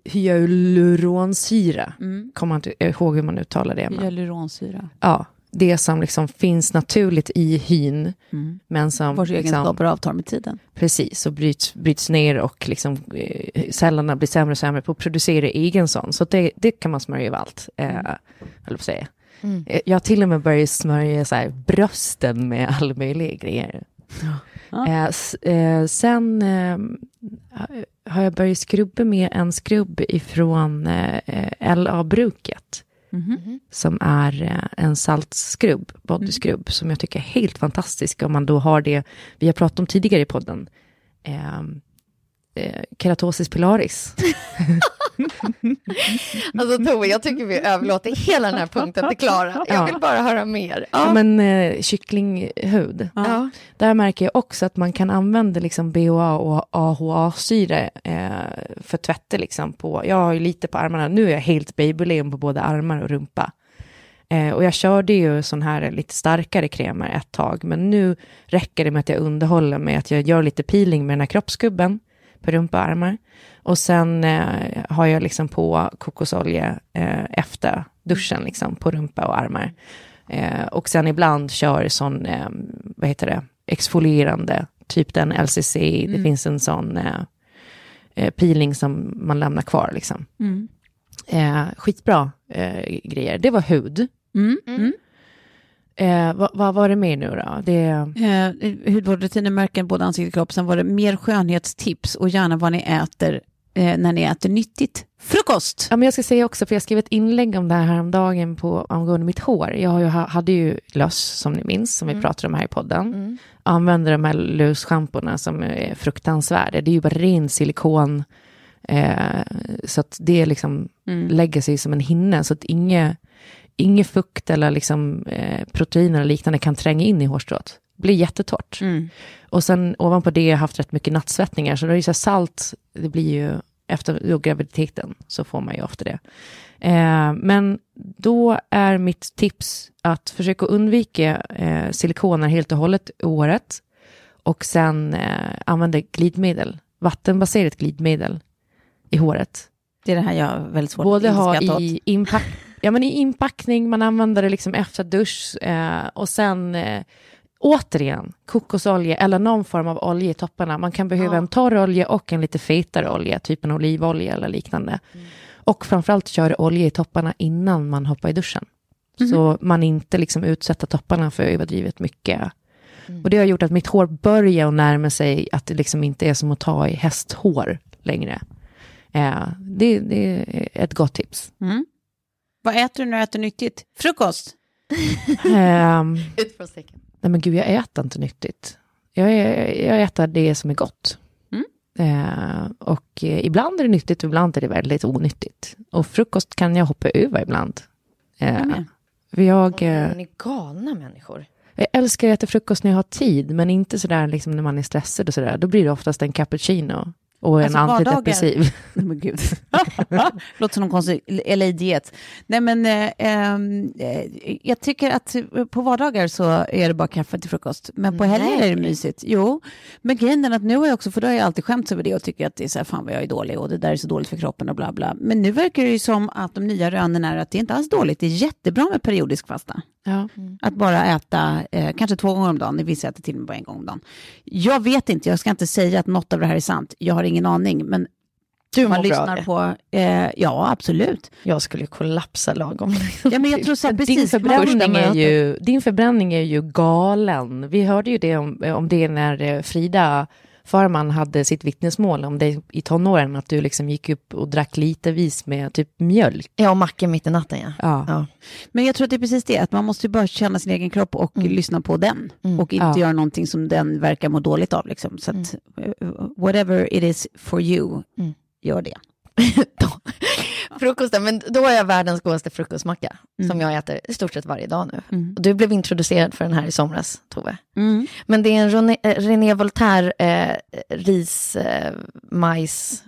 hyaluronsyra. Mm. Kommer inte ihåg hur man uttalar det. Men, Hyaluronsyra. ja, det som liksom finns naturligt i hyn. Mm. Men som Vars liksom, egenskaper avtar med tiden. Precis, och bryts, bryts ner och liksom, eh, cellerna blir sämre och sämre på att producera egen sån. Så det, det kan man smörja över allt, eh, höll jag på att säga. Mm. Eh, Jag har till och med börjat smörja så här, brösten med all möjliga grejer. Ja. S- eh, sen eh, har jag börjat skrubba med en skrubb ifrån eh, LA-bruket. Mhm. Som är eh, en saltskrubb, bodyskrubb, som jag tycker är helt fantastisk. Om man då har det, vi har pratat om tidigare i podden, eh, keratosis pilaris. <laughs> Alltså Tove, jag tycker vi överlåter hela den här punkten till Klara. Jag vill bara höra mer. Ja. Men eh, kycklinghud. Ja. Där märker jag också att man kan använda liksom BHA och AHA-syre eh, för tvätter. Liksom på, jag har ju lite på armarna, nu är jag helt babyleon på både armar och rumpa. Eh, och jag körde ju sån här lite starkare kremer ett tag, men nu räcker det med att jag underhåller med att jag gör lite peeling med den här kroppsskubben på rumpa och armar. Och sen eh, har jag liksom på kokosolja eh, efter duschen liksom, på rumpa och armar. Eh, och sen ibland kör sån, eh, vad heter det, exfolierande, typ den LCC, det finns en sån eh, eh, peeling som man lämnar kvar liksom. Mm. Eh, skitbra eh, grejer. Det var hud. Mm. Mm. Eh, vad, vad var det mer nu då? Det, Eh, hudvårdsrutiner, märken, både ansikte och kropp. Sen var det mer skönhetstips och gärna vad ni äter eh, när ni äter nyttigt. Frukost! ja, men jag ska säga också, för jag skrev ett inlägg om det här häromdagen på, angående mitt hår. Jag har ju, ha- hade ju löss, som ni minns, som vi pratade om här i podden. Använder de här lusschamporna som är fruktansvärda. Det är ju bara ren silikon. Eh, så att det liksom lägger sig som en hinna. Så att inget, inget fukt eller liksom, eh, proteiner och liknande kan tränga in i hårstrået. Det blir jättetorrt. Mm. Och sen ovanpå det har jag haft rätt mycket nattsvettningar. Så då är det så här salt, det blir ju efter graviditeten så får man ju ofta det. Eh, men då är mitt tips att försöka undvika eh, silikoner helt och hållet i året. Och sen eh, använda glidmedel, vattenbaserat glidmedel i håret. Det är det här jag har väldigt svårt Både att ha i, inpack, <laughs> ja, men i inpackning, man använder det liksom efter dusch eh, och sen eh, återigen kokosolja eller någon form av olja i topparna. Man kan behöva en torr olja och en lite fetare olja, typ en olivolja eller liknande. Och framförallt köra olja i topparna innan man hoppar i duschen. Så man inte liksom utsätter topparna för överdrivet mycket. Och det har gjort att mitt hår börjar att närma sig att det liksom inte är som att ta i hästhår längre. Eh, det, det är ett gott tips. Mm. Vad äter du när du äter nyttigt? Frukost! Ehm, <laughs> Utropstecken. nej men gud, jag äter inte nyttigt. Jag, jag äter det som är gott. Mm. Eh, och eh, ibland är det nyttigt, ibland är det väldigt onyttigt. Och frukost kan jag hoppa över ibland. Eh, Jag för jag, eh, Ni är galna människor. jag älskar att äta frukost när jag har tid, men inte sådär liksom när man är stressad och sådär. Då blir det oftast en cappuccino och en Alltså, vardagar- antidepressiv. <laughs> Nej men gud. <laughs> Låter som någon konstig LA-diet. Nej men eh, ehm, eh, jag tycker att på vardagar så är det bara kaffe till frukost. Men på helger är det mysigt. Jo, men grejen är att nu har jag också, för då har jag alltid skämts över det och tycker att det är så här, fan vad jag är dålig och det där är så dåligt för kroppen och bla bla. Men nu verkar det ju som att de nya rönen är att det inte alls dåligt. Det är jättebra med periodisk fasta. Ja. Att bara äta eh, kanske två gånger om dagen, vissa äter till och med bara en gång om dagen. Jag vet inte, jag ska inte säga att något av det här är sant. Jag har ingen aning, men Du man lyssnar på, eh, ja absolut. Jag skulle kollapsa lagom. Ja, men jag tror så här, Din precis, förbränning, är ju, din förbränning är ju galen. Vi hörde ju det om, om det när eh, Frida Farman hade sitt vittnesmål om dig i tonåren, att du liksom gick upp och drack litervis med typ mjölk. Ja, och macken mitt i natten ja. Ja. ja. men jag tror att det är precis det, att man måste ju bara känna sin egen kropp och lyssna på den. Och inte Ja. göra någonting som den verkar må dåligt av. Liksom. Så att, eh, whatever it is for you, gör det. <laughs> Då- Frukosten, men då är jag världens godaste frukostmacka som jag äter i stort sett varje dag nu. Och du blev introducerad för den här i somras, Tove. Mm. Men det är en René, eh, René Voltaire eh, ris, eh, majs,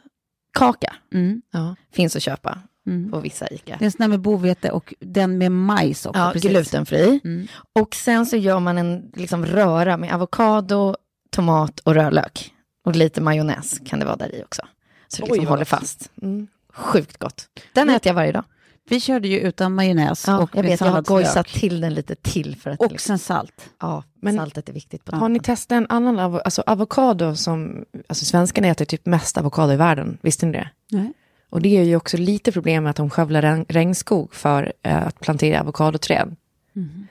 kaka. Mm. Ja. Finns att köpa Mm. på vissa ICA. Det är en sån med bovete och den med majs också. Ja, precis. glutenfri. Mm. Och sen så gör man en liksom, röra med avokado, tomat och rödlök. Och lite majonnäs kan det vara där i också. Så det liksom håller fast. Mm. Sjukt gott. Den Men- äter jag varje dag. Vi körde ju utan majonnäs Ja, och jag vet, jag har gojsat till den lite till för att Och liksom, sen salt. ja, Men- saltet är viktigt. På Har ni testat en annan, avo- alltså avokado som, alltså svenskarna äter typ mest avokado i världen, visste ni det? Nej. Och det är ju också lite problem med att de skövlar regn, regnskog för eh, att plantera avokadoträd.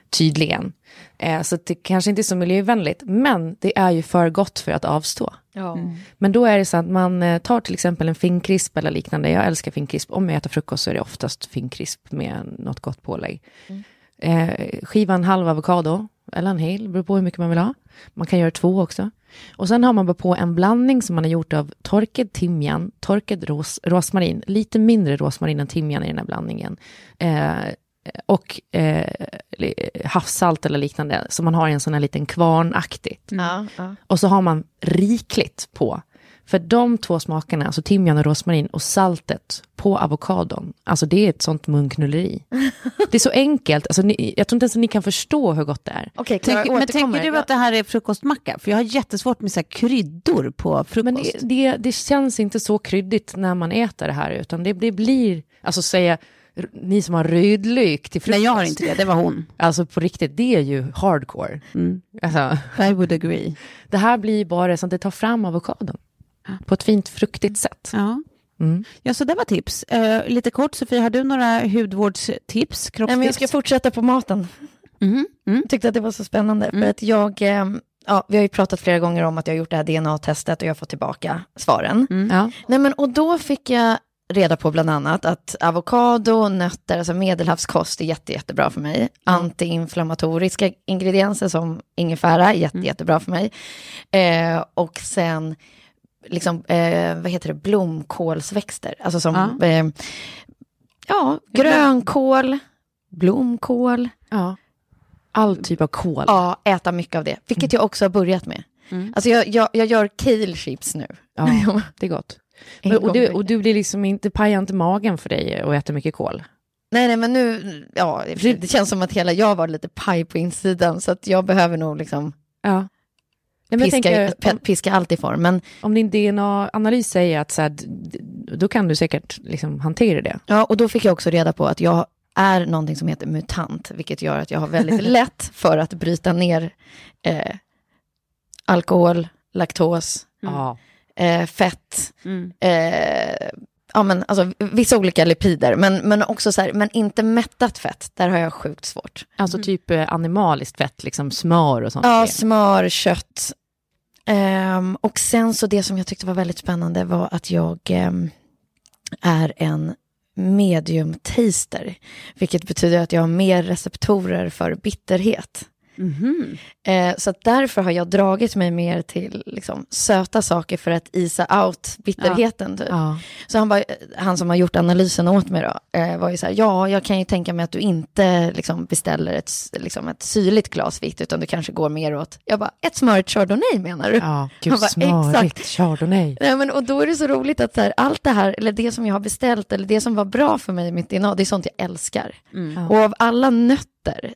Tydligen. Eh, så det kanske inte är så miljövänligt, men det är ju för gott för att avstå. Ja. Men då är det så att man eh, tar till exempel en finkrisp eller liknande. Jag älskar finkrisp. Om jag äter frukost så är det oftast finkrisp med något gott pålägg. Eh, skiva en halv avokado, eller en hel, beror på hur mycket man vill ha. Man kan göra två också. Och sen har man bara på en blandning som man har gjort av torkad timjan, torkad ros, rosmarin, lite mindre rosmarin än timjan i den här blandningen. Eh, och eh, havssalt eller liknande, som man har i en sån här liten kvarnaktigt. Ja, ja. Och så har man rikligt på. För de två smakerna, alltså timjan och rosmarin och saltet på avokadon, alltså det är ett sånt munknulleri. <laughs> Det är så enkelt, alltså ni, jag tror inte ens att ni kan förstå hur gott det är. Klara, Tänk, men tänker du att det här är frukostmacka? För jag har jättesvårt med så här kryddor på frukost. Men det, det, det känns inte så kryddigt när man äter det här, utan det, det blir, alltså säga, ni som har rödlök till frukost. Nej, jag har inte det. Det var hon. Alltså på riktigt, det är ju hardcore. Mm. Alltså, I would agree. det här blir bara så att det tar fram avokadon. På ett fint fruktigt sätt. Ja. Mm. Ja, så det var tips. Eh, lite kort, Sofia, har du några hudvårdstips? Nej, Kroppstips? men jag ska fortsätta på maten. Mhm, mm. tyckte att det var så spännande. Mm. För att jag, eh, ja, vi har ju pratat flera gånger om att jag har gjort det här DNA-testet och jag har fått tillbaka svaren. Ja. Nej, men, och då fick jag reda på bland annat att avokado, nötter, alltså medelhavskost är jätte, jättebra för mig. Antiinflammatoriska ingredienser som ingefära är jätte, jättebra för mig. Eh, och sen liksom, eh, vad heter det, blomkålsväxter. Alltså som, Ja. eh, ja grönkål, blomkål. ja. All typ av kål. Ja, äta mycket av det, vilket jag också har börjat med. Mm. Alltså jag, jag, jag gör kale chips nu. Ja, <laughs> det är gott. En Men, och, du, och du blir liksom inte, pajar inte magen för dig och äter mycket kål? Nej, nej, men nu, ja, det känns som att hela jag var lite paj på insidan, så att jag behöver nog liksom Ja. Nej, piska, tänker, om, piska allt i form. Men om din DNA-analys säger att så här, då kan du säkert liksom hantera det. ja, och då fick jag också reda på att jag är någonting som heter mutant, vilket gör att jag har väldigt <laughs> lätt för att bryta ner eh, alkohol, laktos, Ja. Eh, fett, Mm. eh, ja, men, alltså, vissa olika lipider, men, men också så här, men inte mättat fett, där har jag sjukt svårt. Alltså typ eh, animaliskt fett, liksom smör och sånt. Ja, smör, kött. Ehm, och sen så det som jag tyckte var väldigt spännande var att jag ehm, är en medium taster, vilket betyder att jag har mer receptorer för bitterhet. Mhm. Eh, så därför har jag dragit mig mer till liksom, söta saker för att isa out bitterheten. Typ. Ja. Så han, bara, han som har gjort analysen åt mig då, eh, var ju så här, ja, jag kan ju tänka mig att du inte liksom, beställer ett, liksom, ett syrligt glas vitt, utan du kanske går mer åt, jag bara, ett smörigt chardonnay menar du? Ja, gud bara, smörigt, chardonnay. Nej, men, och då är det så roligt att så här, allt det här, eller det som jag har beställt, eller det som var bra för mig i mitt DNA, det är sånt jag älskar. Mm. Och av alla nötter,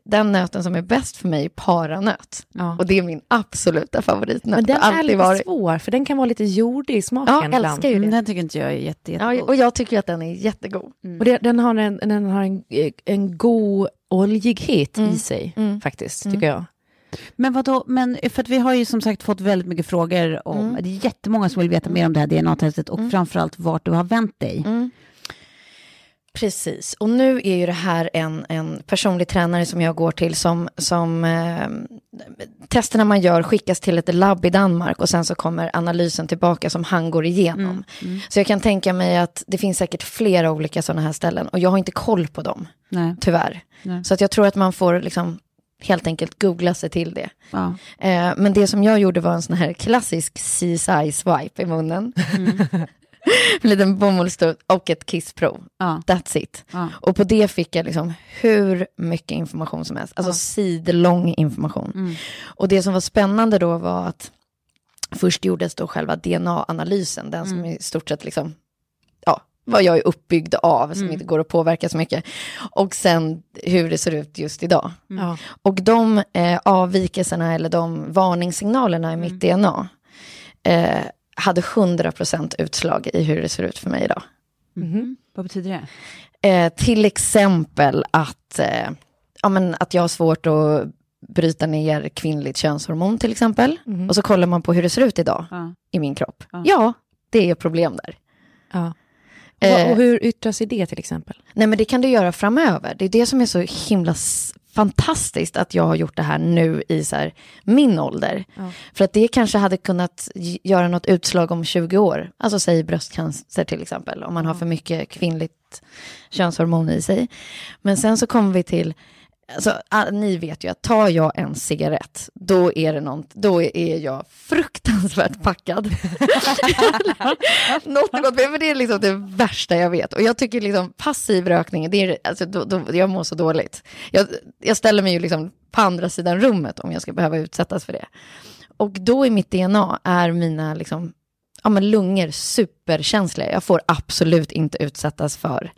den nöten som är bäst för mig är paranöt. Ja. Och det är min absoluta favoritnöt. Men den är lite varit. svår, för den kan vara lite jordig i smaken Ja, ibland. älskar ju Mm, det. Den tycker inte jag är jätte, Ja, jättegod. och jag tycker att den är jättegod. Och det, den har en, den har en, en god oljighet Mm. i sig, Mm. faktiskt, Mm. tycker jag. Men vadå, men för att vi har ju som sagt fått väldigt mycket frågor om, Mm. det är jättemånga som vill veta mer om det här DNA-testet och Mm. framförallt vart du har vänt dig. Mm. Precis, och nu är ju det här en, en personlig tränare som jag går till som, som eh, testerna man gör skickas till ett labb i Danmark och sen så kommer analysen tillbaka som han går igenom. Mm. Mm. Så jag kan tänka mig att det finns säkert flera olika sådana här ställen och jag har inte koll på dem, Nej. tyvärr. Nej. Så att jag tror att man får liksom helt enkelt googla sig till det. Ja. Eh, men det som jag gjorde var en sån här klassisk CSI-swipe i munnen. <laughs> <laughs> en liten bomullsstubb och ett kissprov. Ja. That's it. Ja. Och på det fick jag liksom hur mycket information som helst. Alltså Ja. sidlång information. Mm. Och det som var spännande då var att först gjordes då själva DNA-analysen, den som Mm. i stort sett liksom, ja, vad jag är uppbyggd av, som Mm. inte går att påverka så mycket. Och sen hur det ser ut just idag. Ja. Och de eh, avvikelserna eller de varningssignalerna i mitt DNA eh, hade 100% utslag i hur det ser ut för mig idag. Mhm. Vad betyder det? Eh, till exempel att, eh, ja, men att jag har svårt att bryta ner kvinnligt könshormon till exempel. Mhm. Och så kollar man på hur det ser ut idag Ja. i min kropp. Ja. Ja, det är problem där. Ja. Eh, och hur yttrar sig det till exempel? Nej men det kan du göra framöver. Det är det som är så himla fantastiskt att jag har gjort det här nu i så här, min ålder. Ja. För att det kanske hade kunnat göra något utslag om 20 år. Alltså säg bröstcancer till exempel, om man har för mycket kvinnligt könshormon i sig. Men sen så kommer vi till, alltså, ah, ni vet ju att tar jag en cigarett, då är det något, då är jag fruktansvärt packad. något gott, men det är liksom det värsta jag vet. Och jag tycker liksom passiv rökning, det är, alltså, då, då, jag mår så dåligt. Jag, jag ställer mig ju liksom på andra sidan rummet om jag ska behöva utsättas för det. Och då i mitt DNA är mina liksom, ja, men lungor superkänsliga. Jag får absolut inte utsättas för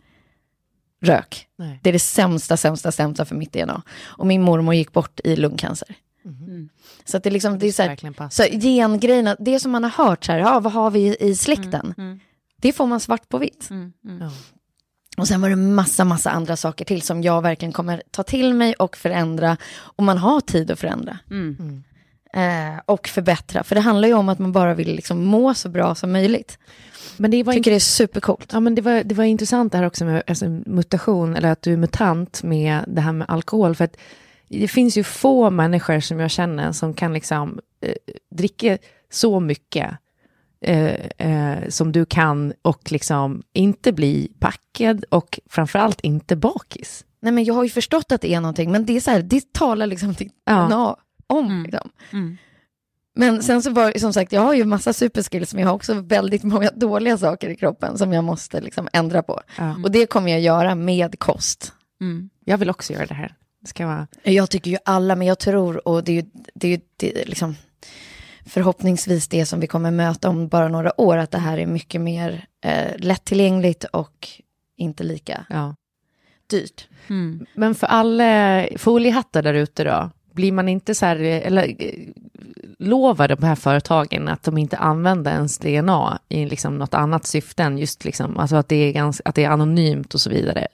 rök. Nej. Det är det sämsta, sämsta, sämsta för mitt DNA. Och min mormor gick bort i lungcancer. Så att det, är liksom, det är så här, så gengrejerna, det som man har hört så här, ja, vad har vi i, släkten? Det får man svart på vitt. Ja. Och sen var det massa, massa andra saker till som jag verkligen kommer ta till mig och förändra. Och man har tid att förändra. Eh, och förbättra. För det handlar ju om att man bara vill liksom må så bra som möjligt. Men det var Tycker det är supercoolt. Ja, men det, var, det var intressant det här också med alltså, mutation, eller att du är mutant med det här med alkohol. För att det finns ju få människor som jag känner som kan liksom eh, dricka så mycket eh, eh, som du kan och liksom inte bli packad och framförallt inte bakis. Nej men jag har ju förstått att det är någonting, men det är så här, det talar liksom till Ja. DNA om. Liksom. Men sen så var som sagt, jag har ju massa superskills, men jag har också väldigt <laughs> många dåliga saker i kroppen som jag måste liksom ändra på. Ja. Och det kommer jag göra med kost. Jag vill också göra det här. Det ska vara... Jag tycker ju alla, men jag tror, och det är ju, det är ju det är liksom, förhoppningsvis det som vi kommer möta om bara några år, att det här är mycket mer eh, lättillgängligt och inte lika Ja. dyrt. Men för alla foliehattar där ute då, blir man inte så här, eh, eller eh, lovar de här företagen att de inte använder ens DNA i liksom något annat syfte än just liksom, alltså att det är, ganska, att det är anonymt och så vidare.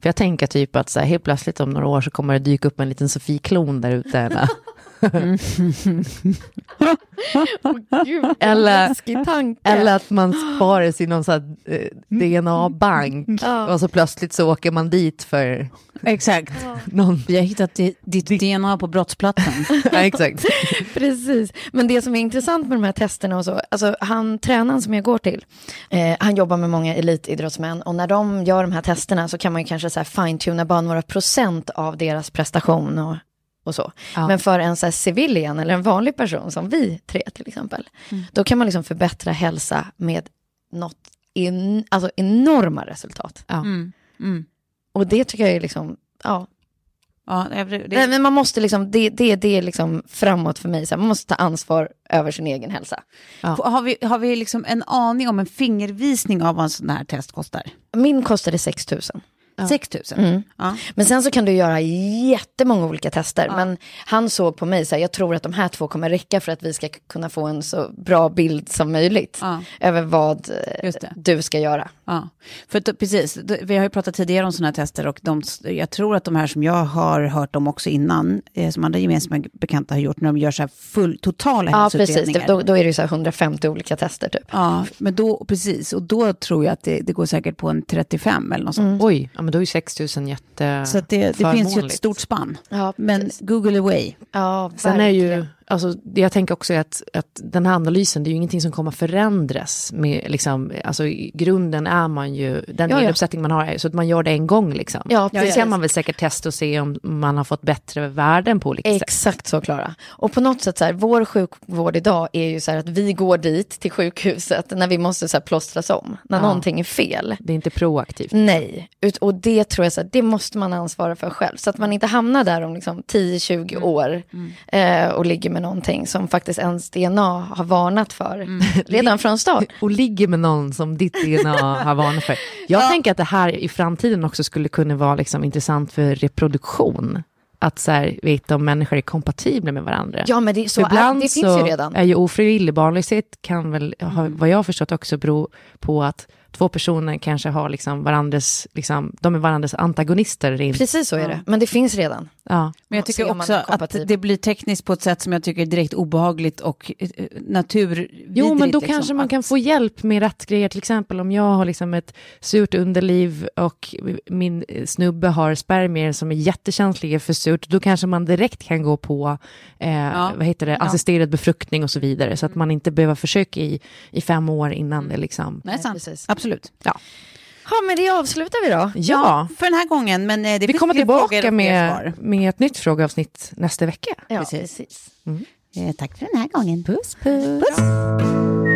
För jag tänker typ att så här, helt plötsligt om några år så kommer det dyka upp en liten Sofie-klon där ute. <laughs> <laughs> eller- eller, eller att man sparas i någon eh, DNA-bank Ja. och så plötsligt så åker man dit för Exakt. någon... Vi har hittat di- ditt DNA på brottsplatsen. <laughs> ja, exakt. <laughs> Precis, men det som är intressant med de här testerna och så, alltså han tränaren som jag går till, eh, han jobbar med många elitidrottsmän och när de gör de här testerna så kan man ju kanske så här fine-tuna bara några procent av deras prestation och, och så. Ja. Men för en så här civilian eller en vanlig person som vi tre till exempel, då kan man liksom förbättra hälsa med något en, alltså enorma resultat. Ja. Och det tycker jag är liksom, ja, Ja, det, det, Nej, men man måste liksom, det, det, det är liksom framåt för mig, så här, man måste ta ansvar över sin egen hälsa. Har vi, har vi liksom en aning om en fingervisning av vad en sån här test kostar? Min kostade 6 000. 6 000? Mm. Ja. Men sen så kan du göra jättemånga olika tester. Men han såg på mig så här, jag tror att de här två kommer räcka för att vi ska kunna få en så bra bild som möjligt. Ja. Över vad du ska göra. Ja, för att, precis. Vi har ju pratat tidigare om sådana här tester och de, jag tror att de här som jag har hört om också innan, eh, som andra gemensamma bekanta har gjort, när de gör så här full, totala Ja, precis. Det, hälsoutredningar. då, då är det ju så här 150 olika tester typ. Ja, men då, precis, och då tror jag att det, det går säkert på en 35 eller något sånt. Oj, ja, men då är 6 000 jätte Så det, det finns ju ett stort spann. Ja, Men. Google away. Ja, Sen är ju. Alltså, det jag tänker också är att, att den här analysen, det är ju ingenting som kommer förändras med, liksom, alltså i grunden är man ju, den Ja, ja. man har, är så att man gör det en gång liksom. Ja, Sen kan man väl säkert testa och se om man har fått bättre värden på olika sätt. Exakt så Klara. Och på något sätt så här, vår sjukvård idag är ju så här att vi går dit till sjukhuset när vi måste så här plåstras om, när Ja. någonting är fel. Det är inte proaktivt. Nej, Ut, och det tror jag så här, det måste man ansvara för själv. Så att man inte hamnar där om liksom 10-20 år eh, och ligger med någonting som faktiskt ens DNA har varnat för <laughs> redan från start. <laughs> Och ligger med någon som ditt DNA har varnat för. Jag tänker att det här i framtiden också skulle kunna vara liksom intressant för reproduktion. Att så här, veta om människor är kompatibla med varandra. Ja, men det, så ibland är, det så finns ju redan. är ju ofrivillig barnlöshet kan väl, ha, Mm. vad jag har förstått också bero på att två personer kanske har liksom varandras, liksom, de är varandras antagonister. In. Precis så är det, men det finns redan. Ja. Men jag tycker också att det blir tekniskt på ett sätt som jag tycker är direkt obehagligt och eh, naturvidrigt. Jo, men då liksom, kanske man kan få hjälp med rätt grejer. Till exempel om jag har liksom ett surt underliv och min snubbe har spermier som är jättekänsliga för surt, då kanske man direkt kan gå på eh, vad heter det, assisterad befruktning och så vidare, så att man inte behöver försöka i, i fem år innan det liksom... Nej, sant. precis. Absolut. Ja, Ja, men det avslutar vi då. ja. För den här gången, men eh, det vi kommer tillbaka med, med ett nytt frågeavsnitt nästa vecka. Ja, Precis. precis. Eh, tack för den här gången. Puss, puss. I